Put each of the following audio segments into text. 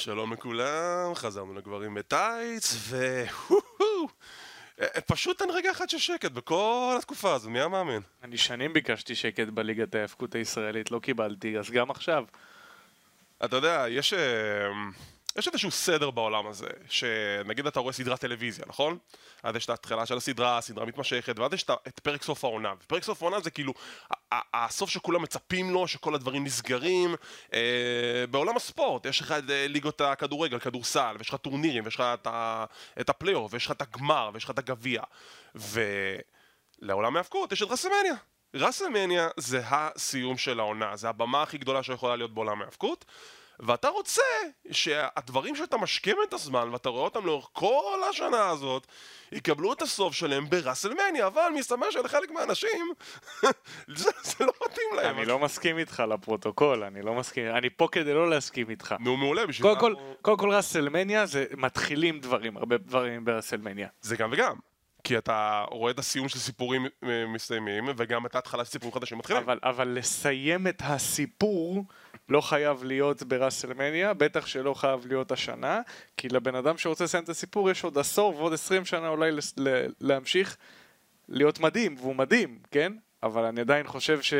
שלום לכולם, חזרנו לגברים בטייץ, ו... פשוט אין רגע אחד של שקט בכל התקופה הזו, מי היה מאמין? אני שנים ביקשתי שקט בליגת ההאבקות הישראלית, לא קיבלתי, אז גם עכשיו. אתה יודע, יש... יש איזשהו סדר בעולם הזה, שנגיד אתה רואה סדרת טלוויזיה, נכון? אז יש את ההתחלה של הסדרה, הסדרה מתמשכת, ואז יש את פרק סוף העונה. ופרק סוף העונה זה כאילו הסוף שכולם מצפים לו, שכל הדברים נסגרים. אה, בעולם הספורט, יש לך את אה, ליגות הכדורגל, כדורסל, ויש לך טורנירים, ויש לך את, את הפלייאוף, ויש לך את הגמר, ויש לך את הגביע. ולעולם ההאבקות יש את רסמניה. רסמניה זה הסיום של העונה, זה הבמה הכי גדולה שיכולה להיות בעולם ההאבקות. ואתה רוצה שהדברים שאתה משקיע את הזמן ואתה רואה אותם לאורך כל השנה הזאת יקבלו את הסוף שלהם בראסלמניה, אבל מסתבר שלחלק מהאנשים זה, זה לא מתאים להם. אני לא מסכים איתך לפרוטוקול, אני לא מסכים, אני פה כדי לא להסכים איתך. נו מעולה, בשביל קודם כל, קודם כל ראסלמניה זה מתחילים דברים, הרבה דברים בראסלמניה. זה גם וגם. כי אתה רואה את הסיום של סיפורים אה, מסתיימים, וגם את ההתחלה של סיפורים חדשים מתחילים. אבל, אבל לסיים את הסיפור לא חייב להיות בראסלמניה, בטח שלא חייב להיות השנה, כי לבן אדם שרוצה לסיים את הסיפור יש עוד עשור ועוד עשרים שנה אולי להמשיך להיות מדהים, והוא מדהים, כן? אבל אני עדיין חושב ש...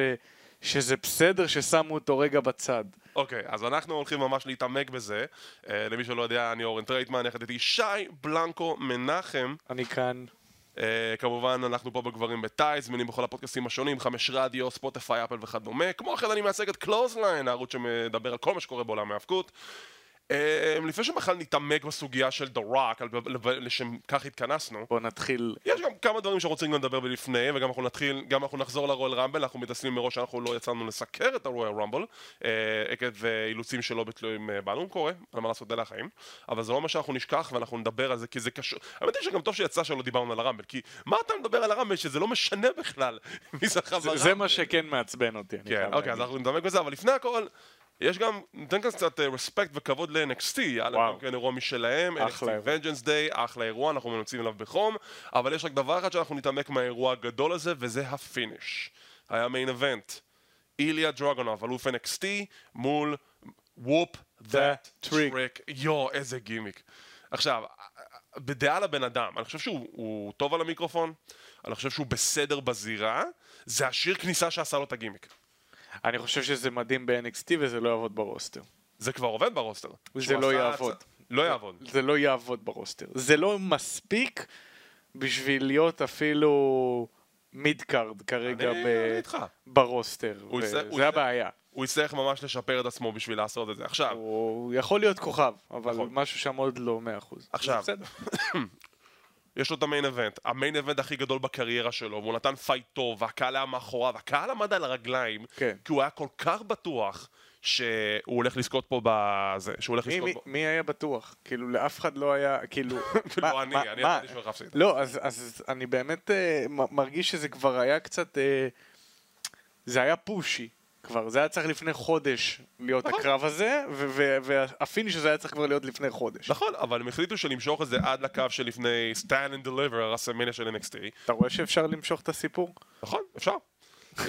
שזה בסדר ששמו אותו רגע בצד. אוקיי, okay, אז אנחנו הולכים ממש להתעמק בזה. Uh, למי שלא יודע, אני אורן טרייטמן, יחד איתי שי בלנקו מנחם. אני כאן. Uh, כמובן, אנחנו פה בגברים בטייץ, זמינים בכל הפודקאסטים השונים, חמש רדיו, ספוטיפיי, אפל וכדומה. כמו כן, אני מייצג את קלוזליין, הערוץ שמדבר על כל מה שקורה בעולם ההאבקות. אמ, לפני שבכלל נתעמק בסוגיה של The Rock, לשם כך התכנסנו. בוא נתחיל. יש גם כמה דברים שרוצים לדבר בלפני, וגם אנחנו נתחיל, גם אנחנו נחזור לרואל רמבל, אנחנו מתעסקים מראש שאנחנו לא יצאנו לסקר את הרואל רמבל, אה, עקב אה, אילוצים שלא בתלויים אה, בנו, קורה, אין מה לעשות, אלה החיים. אבל זה לא מה שאנחנו נשכח, ואנחנו נדבר על זה, כי זה קשור. האמת היא שגם טוב שיצא שלא דיברנו על הרמבל, כי מה אתה מדבר על הרמבל, שזה לא משנה בכלל מי זכה ברמבל. זה מה שכן מעצבן אותי. כן, אוקיי, אז אנחנו נדמק בזה, אבל לפני הכל... יש גם, ניתן כאן קצת רספקט וכבוד ל-NXT, היה להם גם כן אירוע משלהם, NXT Vengeance Day, אחלה אירוע, אנחנו מנוצאים אליו בחום, אבל יש רק דבר אחד שאנחנו נתעמק מהאירוע הגדול הזה, וזה ה finish. היה main event. איליה דרגונוב, אלוף NXT, מול whoop that trick. יואו, איזה גימיק. עכשיו, בדעה לבן אדם, אני חושב שהוא טוב על המיקרופון, אני חושב שהוא בסדר בזירה, זה השיר כניסה שעשה לו את הגימיק. אני חושב שזה מדהים ב-NXT וזה לא יעבוד ב roster. זה כבר עובד ב roster. זה לא יעבוד. לא יעבוד. זה לא יעבוד ב roster. זה לא מספיק בשביל להיות אפילו mid card כרגע ב roster. זה הבעיה. הוא יצטרך ממש לשפר את עצמו בשביל לעשות את זה. עכשיו... הוא יכול להיות כוכב, אבל נכון. משהו שם עוד לא 100%. עכשיו, יש לו את ה main event, ה main event הכי גדול בקריירה שלו, והוא נתן fight טוב, והקהל היה מאחוריו, הקהל עמד על הרגליים, כן. כי הוא היה כל כך בטוח שהוא הולך לזכות פה בזה, שהוא הולך לזכות פה. מי היה בטוח? כאילו, לאף אחד לא היה, כאילו... לא, אני, אני ידעתי שהוא הולך להפסיד. לא, אז אני באמת אה, מרגיש שזה כבר היה קצת... אה, זה היה פושי. כבר, זה היה צריך לפני חודש להיות נכון. הקרב הזה, והפיניש הזה היה צריך כבר להיות לפני חודש. נכון, אבל הם החליטו שלמשוך את זה עד לקו שלפני stand and deliver, הרסמניה של NXT. אתה רואה שאפשר למשוך את הסיפור? נכון, אפשר.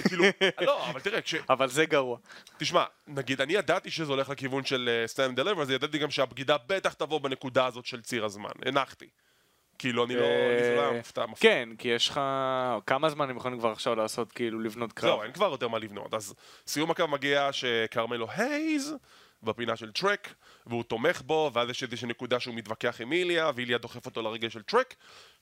כאילו, לא, אבל תראה, כש... אבל זה גרוע. תשמע, נגיד, אני ידעתי שזה הולך לכיוון של uh, stand and deliver, אז ידעתי גם שהבגידה בטח תבוא בנקודה הזאת של ציר הזמן. הנחתי. כאילו, אני לא... אה, לא מופתע. כן, כי יש לך... כמה זמן הם יכולים כבר עכשיו לעשות, כאילו, לבנות קרב? זהו, אין כבר יותר מה לבנות. אז סיום הקרב מגיע שכרמלו הייז בפינה של טרק, והוא תומך בו, ואז יש איזושהי נקודה שהוא מתווכח עם איליה, ואיליה דוחף אותו לרגל של טרק,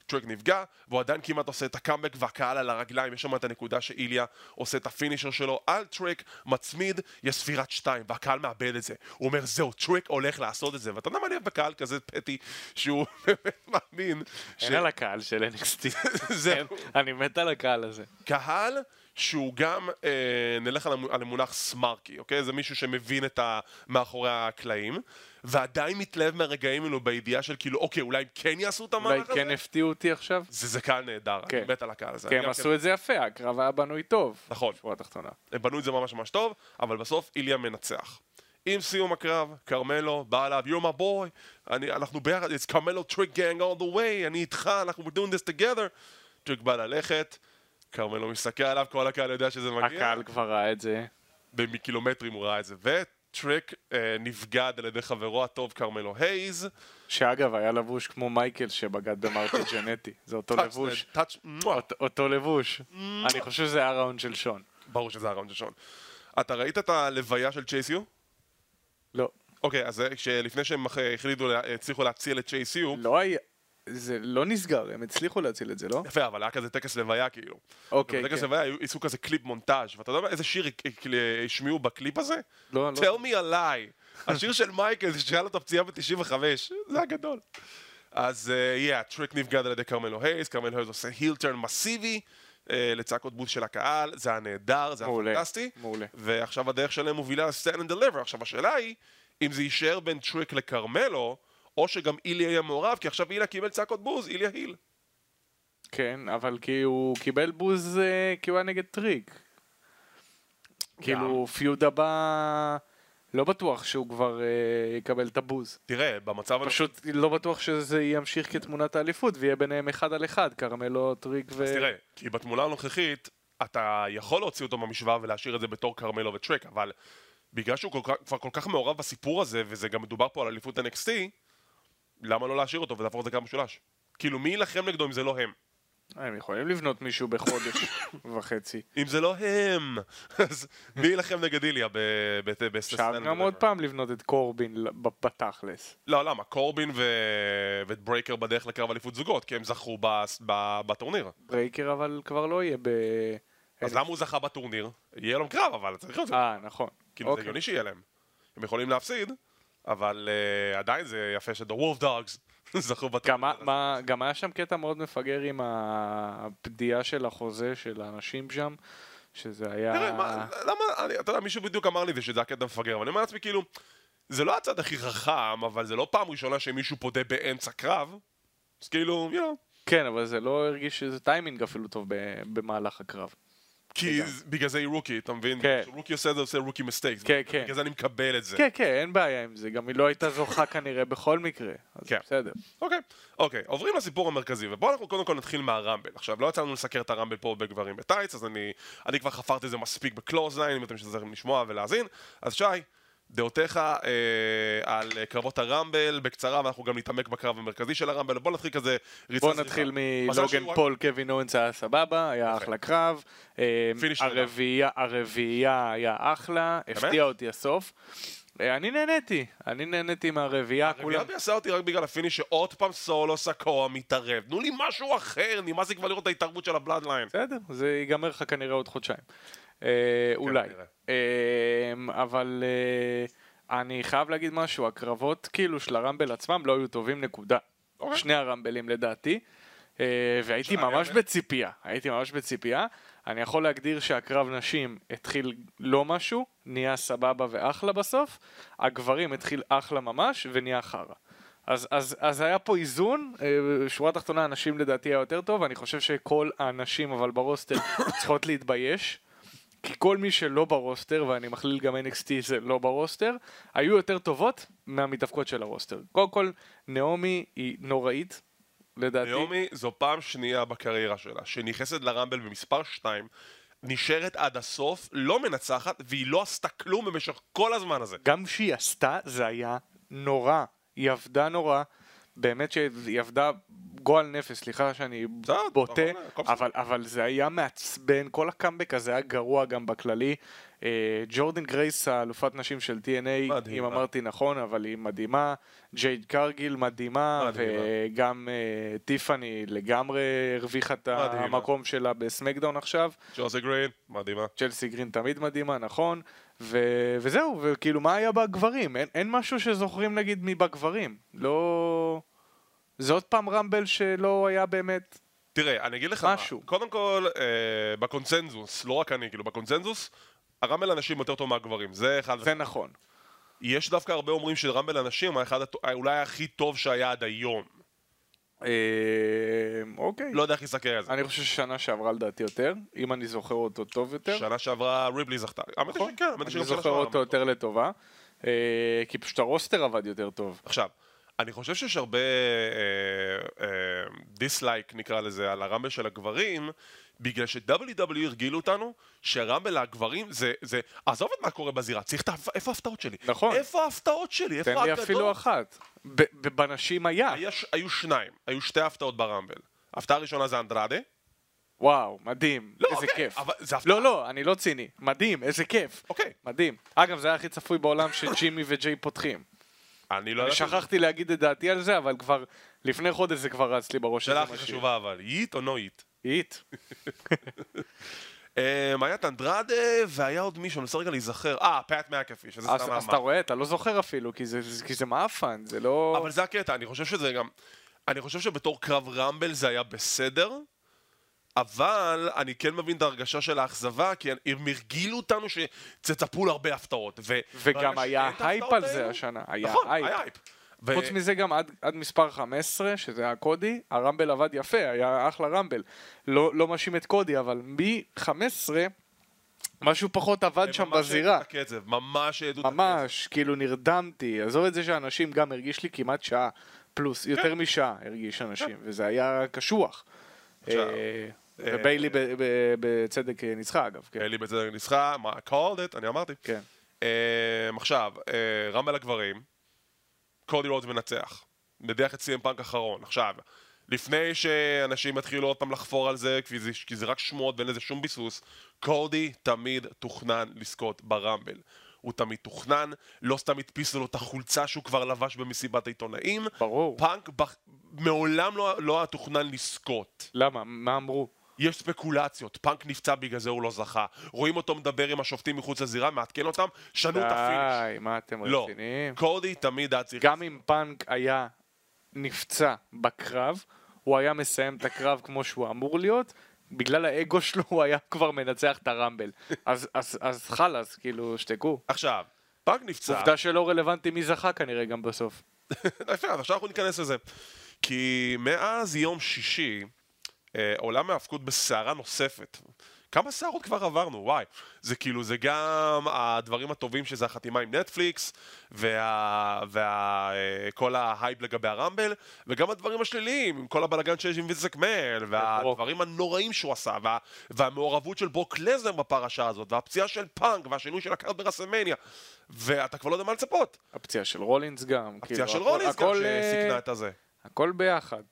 טרק נפגע, והוא עדיין כמעט עושה את הקאמבק והקהל על הרגליים, יש שם את הנקודה שאיליה עושה את הפינישר שלו על טרק, מצמיד, יש ספירת שתיים, והקהל מאבד את זה. הוא אומר, זהו, טרק הולך לעשות את זה, ואתה יודע מה אני אוהב בקהל כזה פטי, שהוא באמת מאמין. אין על הקהל של NXT. זהו. אני מת על הקהל הזה. קהל שהוא גם, אה, נלך על, על המונח סמארקי, אוקיי? זה מישהו שמבין את ה... מאחורי הקלעים, ועדיין מתלהב מהרגעים האלו בידיעה של כאילו, אוקיי, אולי כן יעשו את המהלך הזה? אולי כן הפתיעו אותי עכשיו? זה, זה קהל נהדר, כן. אני מת על הקהל הזה. כן, הם עשו כן... את זה יפה, הקרב היה בנוי טוב. נכון. שורה תחתונה. הם בנו את זה ממש ממש טוב, אבל בסוף איליה מנצח. עם סיום הקרב, כרמלו בא אליו, you're my boy, אני, אנחנו ביחד, it's כרמלו Trick gang all the way, אני איתך, אנחנו doing this together. טריק בא ללכת, כרמלו מסתכל עליו, כל הקהל יודע שזה מגיע. הקהל כבר ראה את זה. מקילומטרים הוא ראה את זה, טריק אה, נבגד על ידי חברו הטוב כרמלו הייז. שאגב היה לבוש כמו מייקל שבגד במרטי ג'נטי, זה אותו לבוש. אותו לבוש. אני חושב שזה היה ראונד של שון. ברור שזה היה ראונד של שון. אתה ראית את הלוויה של צ'ייסיו? לא. אוקיי, אז לפני שהם החליטו, הצליחו להציל את צ'ייסיו... לא היה... זה לא נסגר, הם הצליחו להציל את זה, לא? יפה, אבל היה כזה טקס לוויה כאילו. אוקיי, כן. בטקס לוויה עשו כזה קליפ מונטאז' ואתה יודע איזה שיר השמיעו בקליפ הזה? לא, לא. Tell me a lie. השיר של מייקל שהיה לו את הפציעה ב-95, זה הגדול. אז יא, אה, הטריק נבגד על ידי כרמלו הייס, כרמלו הייס עושה heel turn מסיבי. אה, לצעקות בוז של הקהל, זה היה נהדר, זה היה פנטסטי. מעולה. ועכשיו הדרך שלהם מובילה ל-stand and deliver. עכשיו השאלה היא, אם זה יישאר בין טריק לכרמלו, או שגם איליה יהיה מעורב, כי עכשיו איליה קיבל צעקות בוז, איליה heel. כן, אבל כי הוא קיבל בוז אה, כי הוא היה נגד טריק. כאילו, feud הבא... לא בטוח שהוא כבר אה, יקבל את הבוז. תראה, במצב... פשוט לא בטוח שזה ימשיך כתמונת האליפות ויהיה ביניהם אחד על אחד, כרמלו, טריק ו... אז תראה, כי בתמונה הנוכחית, אתה יכול להוציא אותו מהמשוואה ולהשאיר את זה בתור כרמלו וטריק, אבל בגלל שהוא כל כך, כבר כל כך מעורב בסיפור הזה, וזה גם מדובר פה על אליפות NXT, למה לא להשאיר אותו ולהפוך את זה גם משולש? כאילו, מי יילחם נגדו אם זה לא הם? הם יכולים לבנות מישהו בחודש וחצי. אם זה לא הם, אז מי יילחם נגד איליה בסטסטן? אפשר גם עוד פעם לבנות את קורבין בתכלס. לא, למה? קורבין ואת ברייקר בדרך לקרב אליפות זוגות, כי הם זכו בטורניר. ברייקר אבל כבר לא יהיה ב... אז למה הוא זכה בטורניר? יהיה לו קרב, אבל צריך להיות... אה, נכון. כאילו זה אוקיי. הגיוני שיהיה להם. הם יכולים להפסיד, אבל עדיין זה יפה ש-The Wolf Dogs זכו בטורניר. גם היה שם קטע מאוד מפגר עם הפדיעה של החוזה של האנשים שם. שזה היה... תראה, מה, למה, אני, אתה יודע, מישהו בדיוק אמר לי שזה הקטע מפגר, אבל אני אומר לעצמי, כאילו, זה לא הצד הכי חכם, אבל זה לא פעם ראשונה שמישהו פודה באמצע קרב, אז כאילו, you know. כן, אבל זה לא הרגיש שזה טיימינג אפילו טוב במהלך הקרב. כי בגלל זה היא rookie, אתה מבין? כן. rookie עושה את זה, עושה rookie mistakes. כן, כן. בגלל זה אני מקבל את זה. כן, כן, אין בעיה עם זה. גם היא לא הייתה זוכה כנראה בכל מקרה. אז כן. בסדר. אוקיי, אוקיי. עוברים לסיפור המרכזי, ובואו אנחנו קודם כל נתחיל מהרמבל. עכשיו, לא יצא לנו לסקר את הרמבל פה בגברים בטייץ, אז אני, אני כבר חפרתי את זה מספיק ב Clothesline, אם אתם צריכים לשמוע ולהאזין. אז שי, דעותיך אה, על קרבות הרמבל בקצרה, ואנחנו גם נתעמק בקרב המרכזי של הרמבל. בוא נתחיל כזה ריצה בוא נתחיל מלוגן פול, קווין אוונס היה סבבה, היה אחלה קרב. אה, הרביעייה היה אחלה, הפתיע אותי הסוף. אה, אני נהניתי, אני נהניתי מהרביעייה. הרביעייה ביאסה אותי רק בגלל ה finish שעוד פעם סולו סקואה מתערב. תנו לי משהו אחר, נמאס לי כבר לראות את ההתערבות של ה Bloodline. בסדר, זה ייגמר לך כנראה עוד חודשיים. אה, כן, אולי. אה, אבל אה, אני חייב להגיד משהו, הקרבות כאילו של הרמבל עצמם לא היו טובים נקודה. אוקיי. שני הרמבלים לדעתי. והייתי ממש בציפייה, הייתי ממש בציפייה. אני יכול להגדיר שהקרב נשים התחיל לא משהו, נהיה סבבה ואחלה בסוף, הגברים התחיל אחלה ממש ונהיה חרא. אז, אז, אז היה פה איזון, שורה תחתונה הנשים לדעתי היה יותר טוב, אני חושב שכל הנשים אבל ברוסטר צריכות להתבייש. כי כל מי שלא ברוסטר, ואני מכליל גם NXT זה לא ברוסטר, היו יותר טובות מהמתאבקות של הרוסטר. קודם כל, נעמי היא נוראית, לדעתי. נעמי זו פעם שנייה בקריירה שלה, שנכנסת לרמבל במספר 2, נשארת עד הסוף, לא מנצחת, והיא לא עשתה כלום במשך כל הזמן הזה. גם כשהיא עשתה, זה היה נורא. היא עבדה נורא. באמת שהיא עבדה גועל נפש, סליחה שאני בוטה, אבל, אבל זה היה מעצבן, כל הקאמבק הזה היה גרוע גם בכללי. אה, ג'ורדן גרייס, האלופת נשים של TNA, אם אמרתי נכון, אבל היא מדהימה. ג'ייד קרגיל מדהימה, וגם uh, טיפאני לגמרי הרוויחה את המקום שלה בסמקדאון עכשיו. צ'לסי גרין, מדהימה. צ'לסי גרין תמיד מדהימה, נכון. ו- וזהו, וכאילו מה היה בגברים? אין, אין משהו שזוכרים נגיד מבגברים. לא... זה עוד פעם רמבל שלא היה באמת... תראה, אני אגיד לך משהו. מה, קודם כל, אה, בקונצנזוס, לא רק אני, כאילו בקונצנזוס, הרמבל הנשים יותר טוב מהגברים, זה אחד... זה נכון. יש דווקא הרבה אומרים שרמבל הנשים הוא אחד, אולי הכי טוב שהיה עד היום. אה, אוקיי. לא יודע איך לסקר את זה. אני חושב ששנה שעברה לדעתי יותר, אם אני זוכר אותו טוב יותר. שנה שעברה ריפלי זכתה. נכון, אני זוכר אותו יותר לטובה. אה, כי פשוט ה roster עבד יותר טוב. עכשיו, אני חושב שיש הרבה dislike, uh, uh, נקרא לזה, על הרמבל של הגברים, בגלל ש-WW e הרגילו אותנו שהרמבל הגברים זה, זה, עזוב את מה קורה בזירה, צריך את ה... איפה ההפתעות שלי? נכון. איפה ההפתעות שלי? איפה הגדול? תן לי אפילו אחת. בנשים היה. היה. היו שניים, היו שתי הפתעות ברמבל. ההפתעה הראשונה זה אנדרדה. וואו, מדהים, לא, איזה אוקיי, כיף. אבל זה הפתעה. לא, לא, אני לא ציני. מדהים, איזה כיף. אוקיי. מדהים. אגב, זה היה הכי צפוי בעולם שג'ימי וג'יי פותחים. אני לא... שכחתי להגיד את דעתי על זה, אבל כבר לפני חודש זה כבר רץ לי בראש. שאלה הכי חשובה אבל, hit או no hit? hit. היה את אנדרדה והיה עוד מישהו, אני רוצה רגע להיזכר. אה, פאט מקאפי, שזה סתם... אז אתה רואה, אתה לא זוכר אפילו, כי זה מאפן, זה לא... אבל זה הקטע, אני חושב שזה גם... אני חושב שבתור קרב רמבל זה היה בסדר, אבל אני כן מבין את ההרגשה של האכזבה, כי הם הרגילו אותנו שתצפו להרבה הפתעות. וגם היה הייפ על זה השנה, היה נכון, הייפ. היה הייפ. ו... חוץ מזה גם עד, עד מספר 15, שזה היה קודי, הרמבל עבד יפה, היה אחלה רמבל. לא, לא מאשים את קודי, אבל מ-15, משהו פחות עבד שם בזירה. ממש העדו את הקצב, ממש העדו את הקצב. ממש, כאילו נרדמתי. עזוב את זה שאנשים גם הרגיש לי כמעט שעה פלוס, כן. יותר משעה הרגיש אנשים, כן. וזה היה קשוח. אה, וביילי בצדק ניצחה אגב. כן. ביילי בצדק ניצחה, called it, אני אמרתי. כן. אה, עכשיו, אה, רמבל הגברים. קודי רודס מנצח. מדיח את סי.אם פאנק אחרון. עכשיו, לפני שאנשים יתחילו עוד פעם לחפור על זה, כי זה, כי זה רק שמועות ואין לזה שום ביסוס, קודי תמיד תוכנן לזכות ברמבל. הוא תמיד תוכנן, לא סתם הדפיסו לו את החולצה שהוא כבר לבש במסיבת העיתונאים. ברור. פאנק ב... מעולם לא, לא היה תוכנן לזכות. למה? מה אמרו? יש ספקולציות, פאנק נפצע בגלל זה הוא לא זכה. רואים אותו מדבר עם השופטים מחוץ לזירה, מעדכן אותם, שנו את ה finish. די, מה אתם לא. רציניים? קודי תמיד היה צריך... גם אם פאנק היה נפצע בקרב, הוא היה מסיים את הקרב כמו שהוא אמור להיות, בגלל האגו שלו הוא היה כבר מנצח את הרמבל. אז, אז, אז חלאס, כאילו, שתקו. עכשיו, פאנק נפצע... עובדה שלא רלוונטי מי זכה כנראה גם בסוף. יפה, אז עכשיו אנחנו ניכנס לזה. כי מאז יום שישי, אה, עולם ההאבקות בסערה נוספת. כמה סערות כבר עברנו, וואי. זה כאילו, זה גם הדברים הטובים שזה החתימה עם נטפליקס, וכל וה, וה, אה, ההייפ לגבי הרמבל, וגם הדברים השליליים, עם כל הבלאגן שיש עם וינס מקמהן, והדברים הנוראים שהוא עשה, וה, והמעורבות של ברוק לסנר בפרשה הזאת, והפציעה של פאנק, והשינוי של ה card ברסלמניה, ואתה כבר לא יודע מה לצפות. הפציעה של רולינס גם. הפציעה כאילו, של רולינס גם, שסיכנה את הזה. הכל ביחד.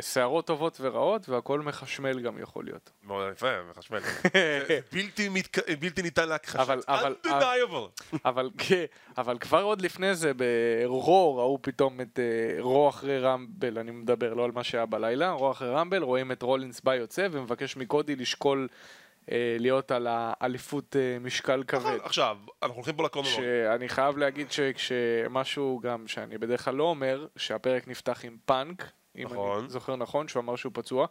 שערות אה, טובות ורעות, והכל מחשמל גם יכול להיות. מאוד יפה, מחשמל. בלתי ניתן להכחשה. אבל, אבל, אבל, אבל כבר עוד לפני זה, ברו ראו פתאום את אה, רו אחרי רמבל, אני מדבר לא על מה שהיה בלילה, רו אחרי רמבל, רואים את רולינס בא יוצא ומבקש מקודי לשקול להיות על האליפות משקל כבד. נכון, עכשיו, אנחנו הולכים פה לקונומון. שאני חייב להגיד שמשהו גם שאני בדרך כלל לא אומר, שהפרק נפתח עם פאנק, אם נכון. אני זוכר נכון, שהוא אמר שהוא פצוע.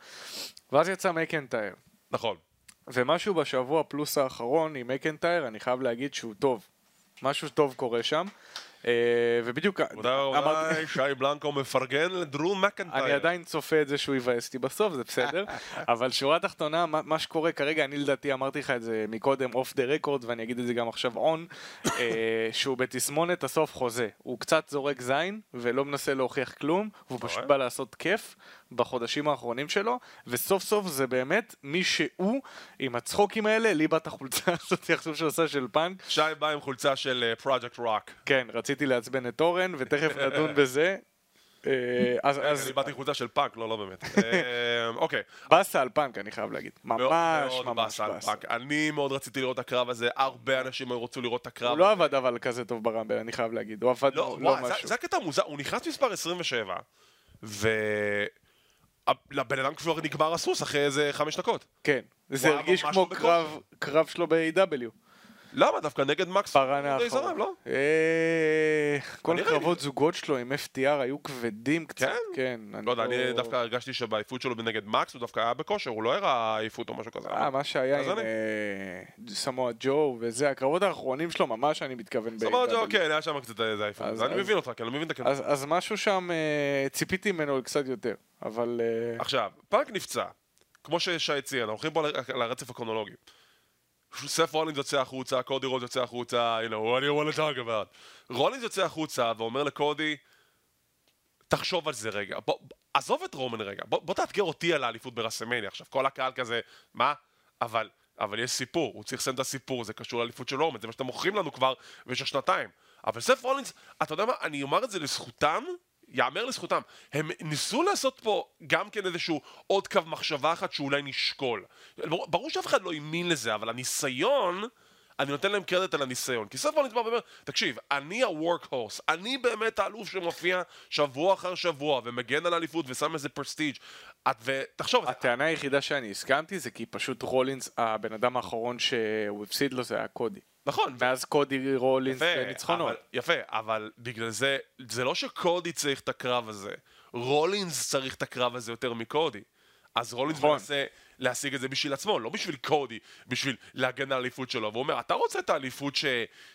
ואז יצא מקנטייר. נכון. ומשהו בשבוע פלוס האחרון עם מקנטייר, אני חייב להגיד שהוא טוב. משהו טוב קורה שם. אה, ובדיוק... רבה, שי בלנקו מפרגן לדרו מקנטייר. אני עדיין צופה את זה שהוא יבאס אותי בסוף, זה בסדר. אבל שורה תחתונה, מה שקורה כרגע, אני לדעתי אמרתי לך את זה מקודם off the record, ואני אגיד את זה גם עכשיו on, אה, שהוא בתסמונת הסוף חוזה. הוא קצת זורק זין, ולא מנסה להוכיח כלום, והוא פשוט בא לעשות כיף. בחודשים האחרונים שלו, וסוף סוף זה באמת מי שהוא עם הצחוקים האלה, לבש את החולצה הזאת עכשיו שהוא עושה של פאנק. שי בא עם חולצה של Project uh, Rock. כן, רציתי לעצבן את אורן, ותכף נדון בזה. אה, אז אז אני באתי חולצה של פאנק, לא, לא באמת. אה, אוקיי. באסה על פאנק, אני חייב להגיד. ממש ממש באסה. אני מאוד רציתי לראות את הקרב הזה, הרבה אנשים רצו לראות את הקרב. הוא לא עבד אבל כזה טוב ברמבל, אני חייב להגיד. הוא עבד לא, לא משהו. זה הקטע מוזר, הוא נכנס מספר 27, ו... לבן אדם כבר נגמר הסוס אחרי איזה חמש דקות. כן, זה הרגיש כמו קרב שלו ב-AW. למה? דווקא נגד מקס פארנה האחרון. לא? אה, כל הקרבות זוגות שלו עם FTR היו כבדים קצת. כן? כן. לא יודע, אני לא- דווקא הרגשתי שבעייפות שלו נגד מקס הוא דווקא היה בכושר, הוא לא הראה עייפות או משהו כזה. אה, מה שהיה עם אה, סמואל ג'ו וזה, הקרבות האחרונים שלו ממש אני מתכוון. סמואל ג'ו, כן, היה שם קצת איזה עייפות. אני מבין אותך, כן, אני מבין את הקרבות. אז משהו שם, ציפיתי ממנו קצת יותר, אבל... עכשיו, פארק נפצע, כמו ששי ציין, אנחנו הולכים פה לרצף הקרונולוגי. סף רולינס יוצא החוצה, קודי רולינס יוצא החוצה, you know, what do you want to talk about? רולינס יוצא החוצה ואומר לקודי, תחשוב על זה רגע. בוא, עזוב את רומן רגע, בוא, בוא תאתגר אותי על האליפות ברסמניה. עכשיו, כל הקהל כזה, מה? אבל, אבל יש סיפור, הוא צריך לסיים את הסיפור, זה קשור לאליפות של רומן, זה מה שאתם מוכרים לנו כבר במשך שנתיים. אבל סף רולינס, אתה יודע מה, אני אומר את זה לזכותם, יאמר לזכותם, הם ניסו לעשות פה גם כן איזשהו עוד קו מחשבה אחת שאולי נשקול. ברור שאף אחד לא האמין לזה, אבל הניסיון... אני נותן להם קרדיט על הניסיון. כי סוף בא ואומר, תקשיב, אני ה-work horse, אני באמת האלוף שמופיע שבוע אחר שבוע ומגן על האליפות ושם איזה פרסטיג'. ותחשוב... הטענה היחידה שאני הסכמתי זה כי פשוט רולינס, הבן אדם האחרון שהוא הפסיד לו זה היה קודי. נכון. מאז קודי רולינס בניצחונות. יפה, אבל בגלל זה, זה לא שקודי צריך את הקרב הזה, רולינס צריך את הקרב הזה יותר מקודי. אז רולינס נכון. להשיג את זה בשביל עצמו, לא בשביל קודי, בשביל להגן על האליפות שלו. והוא אומר, אתה רוצה את האליפות ש...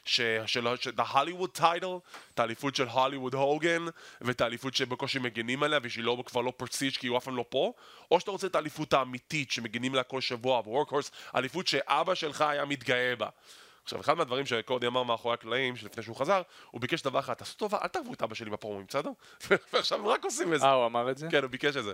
ש... של ה-Hollywood title, את האליפות של הוליווד הוגן, ואת האליפות שבקושי מגנים עליה, ושהיא לא, כבר לא פרסיג' כי הוא אף פעם לא פה, או שאתה רוצה את האליפות האמיתית שמגנים עליה כל שבוע, ווורקהורס, אליפות שאבא שלך היה מתגאה בה. עכשיו, אחד מהדברים שקודי אמר מאחורי הקלעים, שלפני שהוא חזר, הוא ביקש דבר אחד, תעשו טובה, אל תערבו את אבא שלי בפרומים, בסדר? ועכשיו הם רק עושים את זה. אה, הוא אמר את זה? כן, הוא ביקש את זה.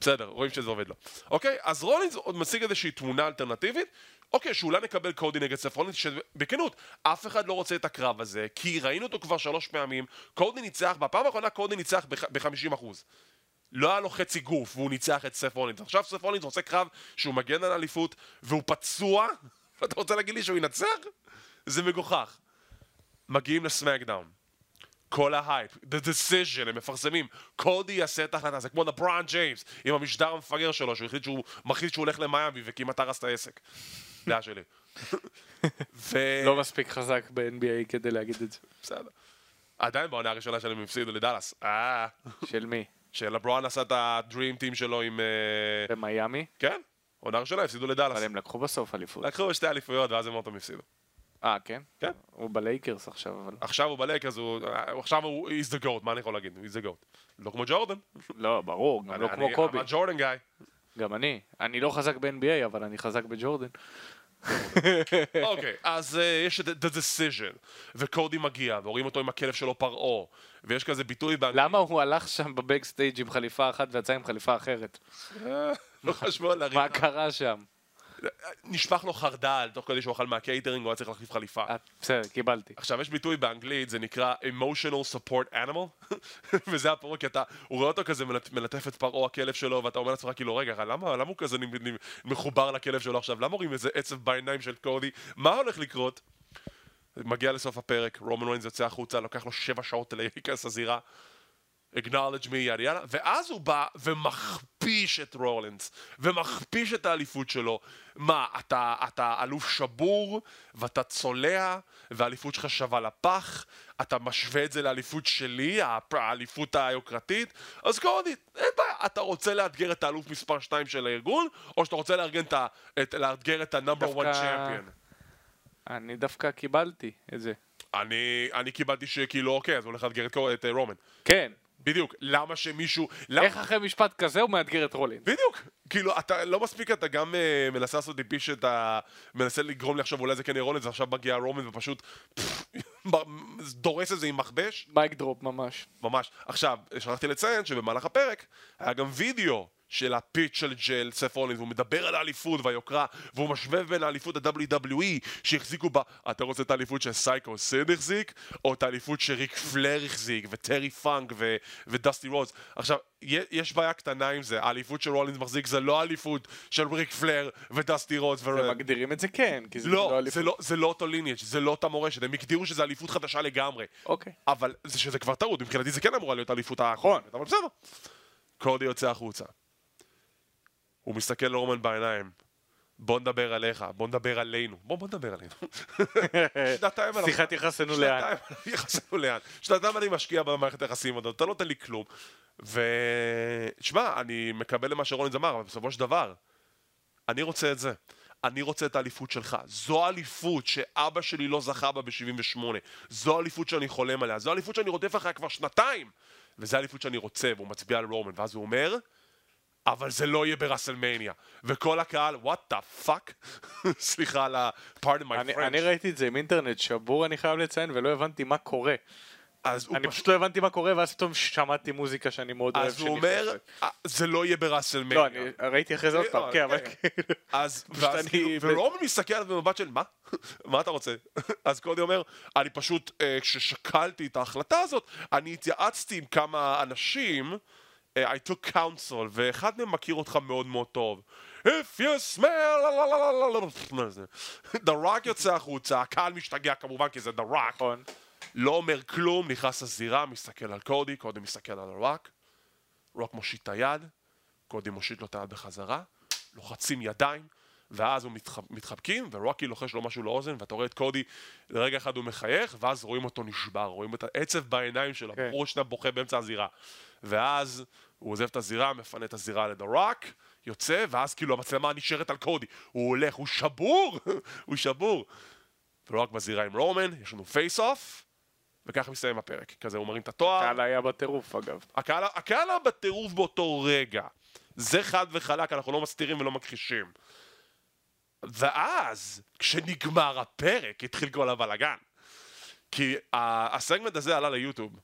בסדר, רואים שזה עובד לו. אוקיי, אז רולינס עוד משיג איזושהי תמונה אלטרנטיבית. אוקיי, שאולי נקבל קודי נגד סת' רולינס, שבכנות, אף אחד לא רוצה את הקרב הזה, כי ראינו אותו כבר שלוש פעמים, קודי ניצח, בפעם האחרונה קודי ניצח ב-50%. לא היה לו חצי גוף, והוא ניצח את סת' רולינס. עכשיו סת' רולינס עושה קרב שהוא מגן על אליפות, והוא פצוע, ואתה רוצה להגיד לי שהוא ינצח? זה מגוחך. מגיעים ל סמאקדאון. כל ההייפ, the decision, הם מפרסמים, קודי יעשה את ההחלטה, זה כמו לברון ג'יימס, עם המשדר המפגר שלו, שהוא החליט שהוא מחליט שהוא הולך למיאמי וכמעט הרס את העסק. דעה שלי. ו... לא מספיק חזק ב-NBA כדי להגיד את זה. בסדר. עדיין בעונה הראשונה שלהם הפסידו לדאלאס. אה. של מי? של לברון עשה את הדרים טים שלו עם... אה, במיאמי? כן. עונה ראשונה הפסידו לדאלאס. אבל הם לקחו בסוף אליפות. לקחו שתי אליפויות ואז הם עוד פעם הפסידו. אה, כן? כן. הוא בלייקרס עכשיו, אבל... עכשיו הוא בלייקרס, הוא... עכשיו הוא he's the goat, מה אני יכול להגיד? he's the goat. לא כמו ג'ורדן. לא, ברור, גם לא כמו קובי. אני ג'ורדן גאי. גם אני. אני לא חזק ב-NBA, אבל אני חזק בג'ורדן. אוקיי, אז uh, יש את The Decision, וקודי מגיע, ורואים אותו עם הכלב שלו פרעה, ויש כזה ביטוי. למה הוא הלך שם ב backstage עם חליפה אחת ויצא עם חליפה אחרת? לא חשבו על מה קרה שם? נשפך לו חרדל תוך כדי שהוא אכל מהקייטרינג, הוא היה צריך להחליף חליפה. אה, בסדר, קיבלתי. עכשיו, יש ביטוי באנגלית, זה נקרא emotional support animal, וזה הפירוק, כי אתה, הוא רואה אותו כזה מלטף את פרעה הכלב שלו, ואתה אומר לעצמך, כאילו, רגע, למה, למה הוא כזה מחובר לכלב שלו עכשיו? למה רואים איזה עצב בעיניים של קודי? מה הולך לקרות? מגיע לסוף הפרק, רומן ריינס יוצא החוצה, לוקח לו שבע שעות להיכנס לזירה. Acknowledge me, יאללה יאללה, ואז הוא בא ומכפיש את רולינס, ומכפיש את האליפות שלו. מה, אתה, אתה אלוף שבור, ואתה צולע, והאליפות שלך שווה לפח, אתה משווה את זה לאליפות שלי, האליפות היוקרתית, אז קודי, אין בעיה, אתה רוצה לאתגר את האלוף מספר 2 של הארגון, או שאתה רוצה לארגן את, את, לאתגר את ה-number one champion? אני דווקא קיבלתי את זה. אני, אני קיבלתי שכאילו אוקיי, אז הוא הולך לאתגר את, את רומן. כן, בדיוק, למה שמישהו... למה... איך אחרי משפט כזה הוא מאתגר את רולין? בדיוק, כאילו, אתה לא מספיק, אתה גם uh, מנסה לעשות לי פיש שאתה מנסה לגרום לי עכשיו, אולי זה כן יהיה רולינס, ועכשיו מגיע רומן ופשוט דורס את זה עם מכבש. mic drop ממש. ממש. עכשיו, שכחתי לציין שבמהלך הפרק היה גם וידאו של ה pitch של, של סת' רולינס, והוא מדבר על האליפות והיוקרה, והוא משווה בין האליפות ה-WWE שהחזיקו בה, אתה רוצה את האליפות שסייקו סיד החזיק, או את האליפות שריק פלייר החזיק, וטרי פאנק ו- ודסטי רודס. עכשיו, יש בעיה קטנה עם זה, האליפות של רולינס מחזיק זה לא האליפות של ריק פלייר ודסטי רודס. ו... ומגדירים את זה כן, כי זה לא, לא אליפות. זה לא, זה לא אותו lineage, זה לא אותה מורשת, הם הגדירו שזה אליפות חדשה לגמרי. אוקיי. אבל זה שזה כבר טעות, מבחינתי זה כן אמורה להיות האליפות האחרונה, אבל בסדר. קודי יוצא החוצה. הוא מסתכל לרומן בעיניים. בוא נדבר עליך, בוא נדבר עלינו. בוא, בוא נדבר עלינו. שנתיים עליו. שיחת יחסנו לאן. שנתיים יחסנו לאן. שנתיים אני משקיע במערכת היחסים הזאת, אתה לא נותן לי כלום. ושמע, אני מקבל למה שרולינס אמר, אבל בסופו של דבר, אני רוצה את זה. אני רוצה את האליפות שלך. זו האליפות שאבא שלי לא זכה בה ב-78. זו האליפות שאני חולם עליה. זו האליפות שאני רודף אחריה כבר שנתיים. וזו האליפות שאני רוצה, והוא מצביע על רומן. ואז הוא אומר, אבל זה לא יהיה ברסלמניה. וכל הקהל, what the fuck? סליחה על ה... pardon my French. אני ראיתי את זה עם אינטרנט שבור, אני חייב לציין, ולא הבנתי מה קורה. אז אני פשוט לא הבנתי מה קורה, ואז פתאום שמעתי מוזיקה שאני מאוד אוהב. אז הוא אומר, אה, זה לא יהיה ברסלמניה. לא, אני ראיתי אחרי זה עוד פעם, כן, אבל כאילו... אז, כאילו, ורומן מסתכל עליו במבט של מה? מה אתה רוצה? אז קודי אומר, אני פשוט, אה, כששקלתי את ההחלטה הזאת, אני התייעצתי עם כמה אנשים, אה, I took counsel, ואחד מהם מכיר אותך מאוד מאוד טוב. If you smell... The Rock יוצא החוצה, הקהל משתגע כמובן כי זה The Rock. נכון. לא אומר כלום, נכנס לזירה, מסתכל על קודי, קודי מסתכל על הרוק, רוק מושיט את היד, קודי מושיט לו את היד בחזרה, לוחצים ידיים, ואז הוא מתח... מתחבקים, ורוקי לוחש לו משהו לאוזן, ואתה רואה את קודי, לרגע אחד הוא מחייך, ואז רואים אותו נשבר, רואים את העצב בעיניים שלו, כן. בחור שנייה בוכה באמצע הזירה. ואז הוא עוזב את הזירה, מפנה את הזירה ל The Rock, יוצא, ואז כאילו המצלמה נשארת על קודי. הוא הולך, הוא שבור! הוא שבור! ורוק בזירה עם רומן, יש לנו face off, וככה מסתיים הפרק. כזה הוא מרים את התואר. הקהל היה בטירוף אגב. הקהל, הקהל היה בטירוף באותו רגע. זה חד וחלק, אנחנו לא מסתירים ולא מכחישים. ואז, כשנגמר הפרק, התחיל כל הבלאגן. כי הסגמנט הזה עלה ליוטיוב.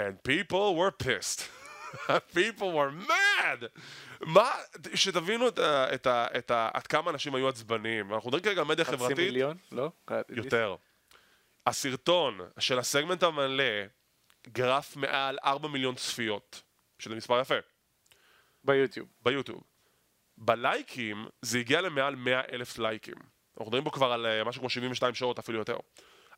And people were pissed. people were mad! מה, שתבינו את ה, את ה, את ה, עד כמה אנשים היו עצבניים. אנחנו מדברים כרגע על מדיה חברתית. חצי מיליון? לא? יותר. הסרטון של הסגמנט המלא גרף מעל 4 מיליון צפיות, שזה מספר יפה. ביוטיוב. ביוטיוב. בלייקים זה הגיע למעל 100 אלף לייקים. אנחנו מדברים פה כבר על אה, משהו כמו 72 שעות, אפילו יותר.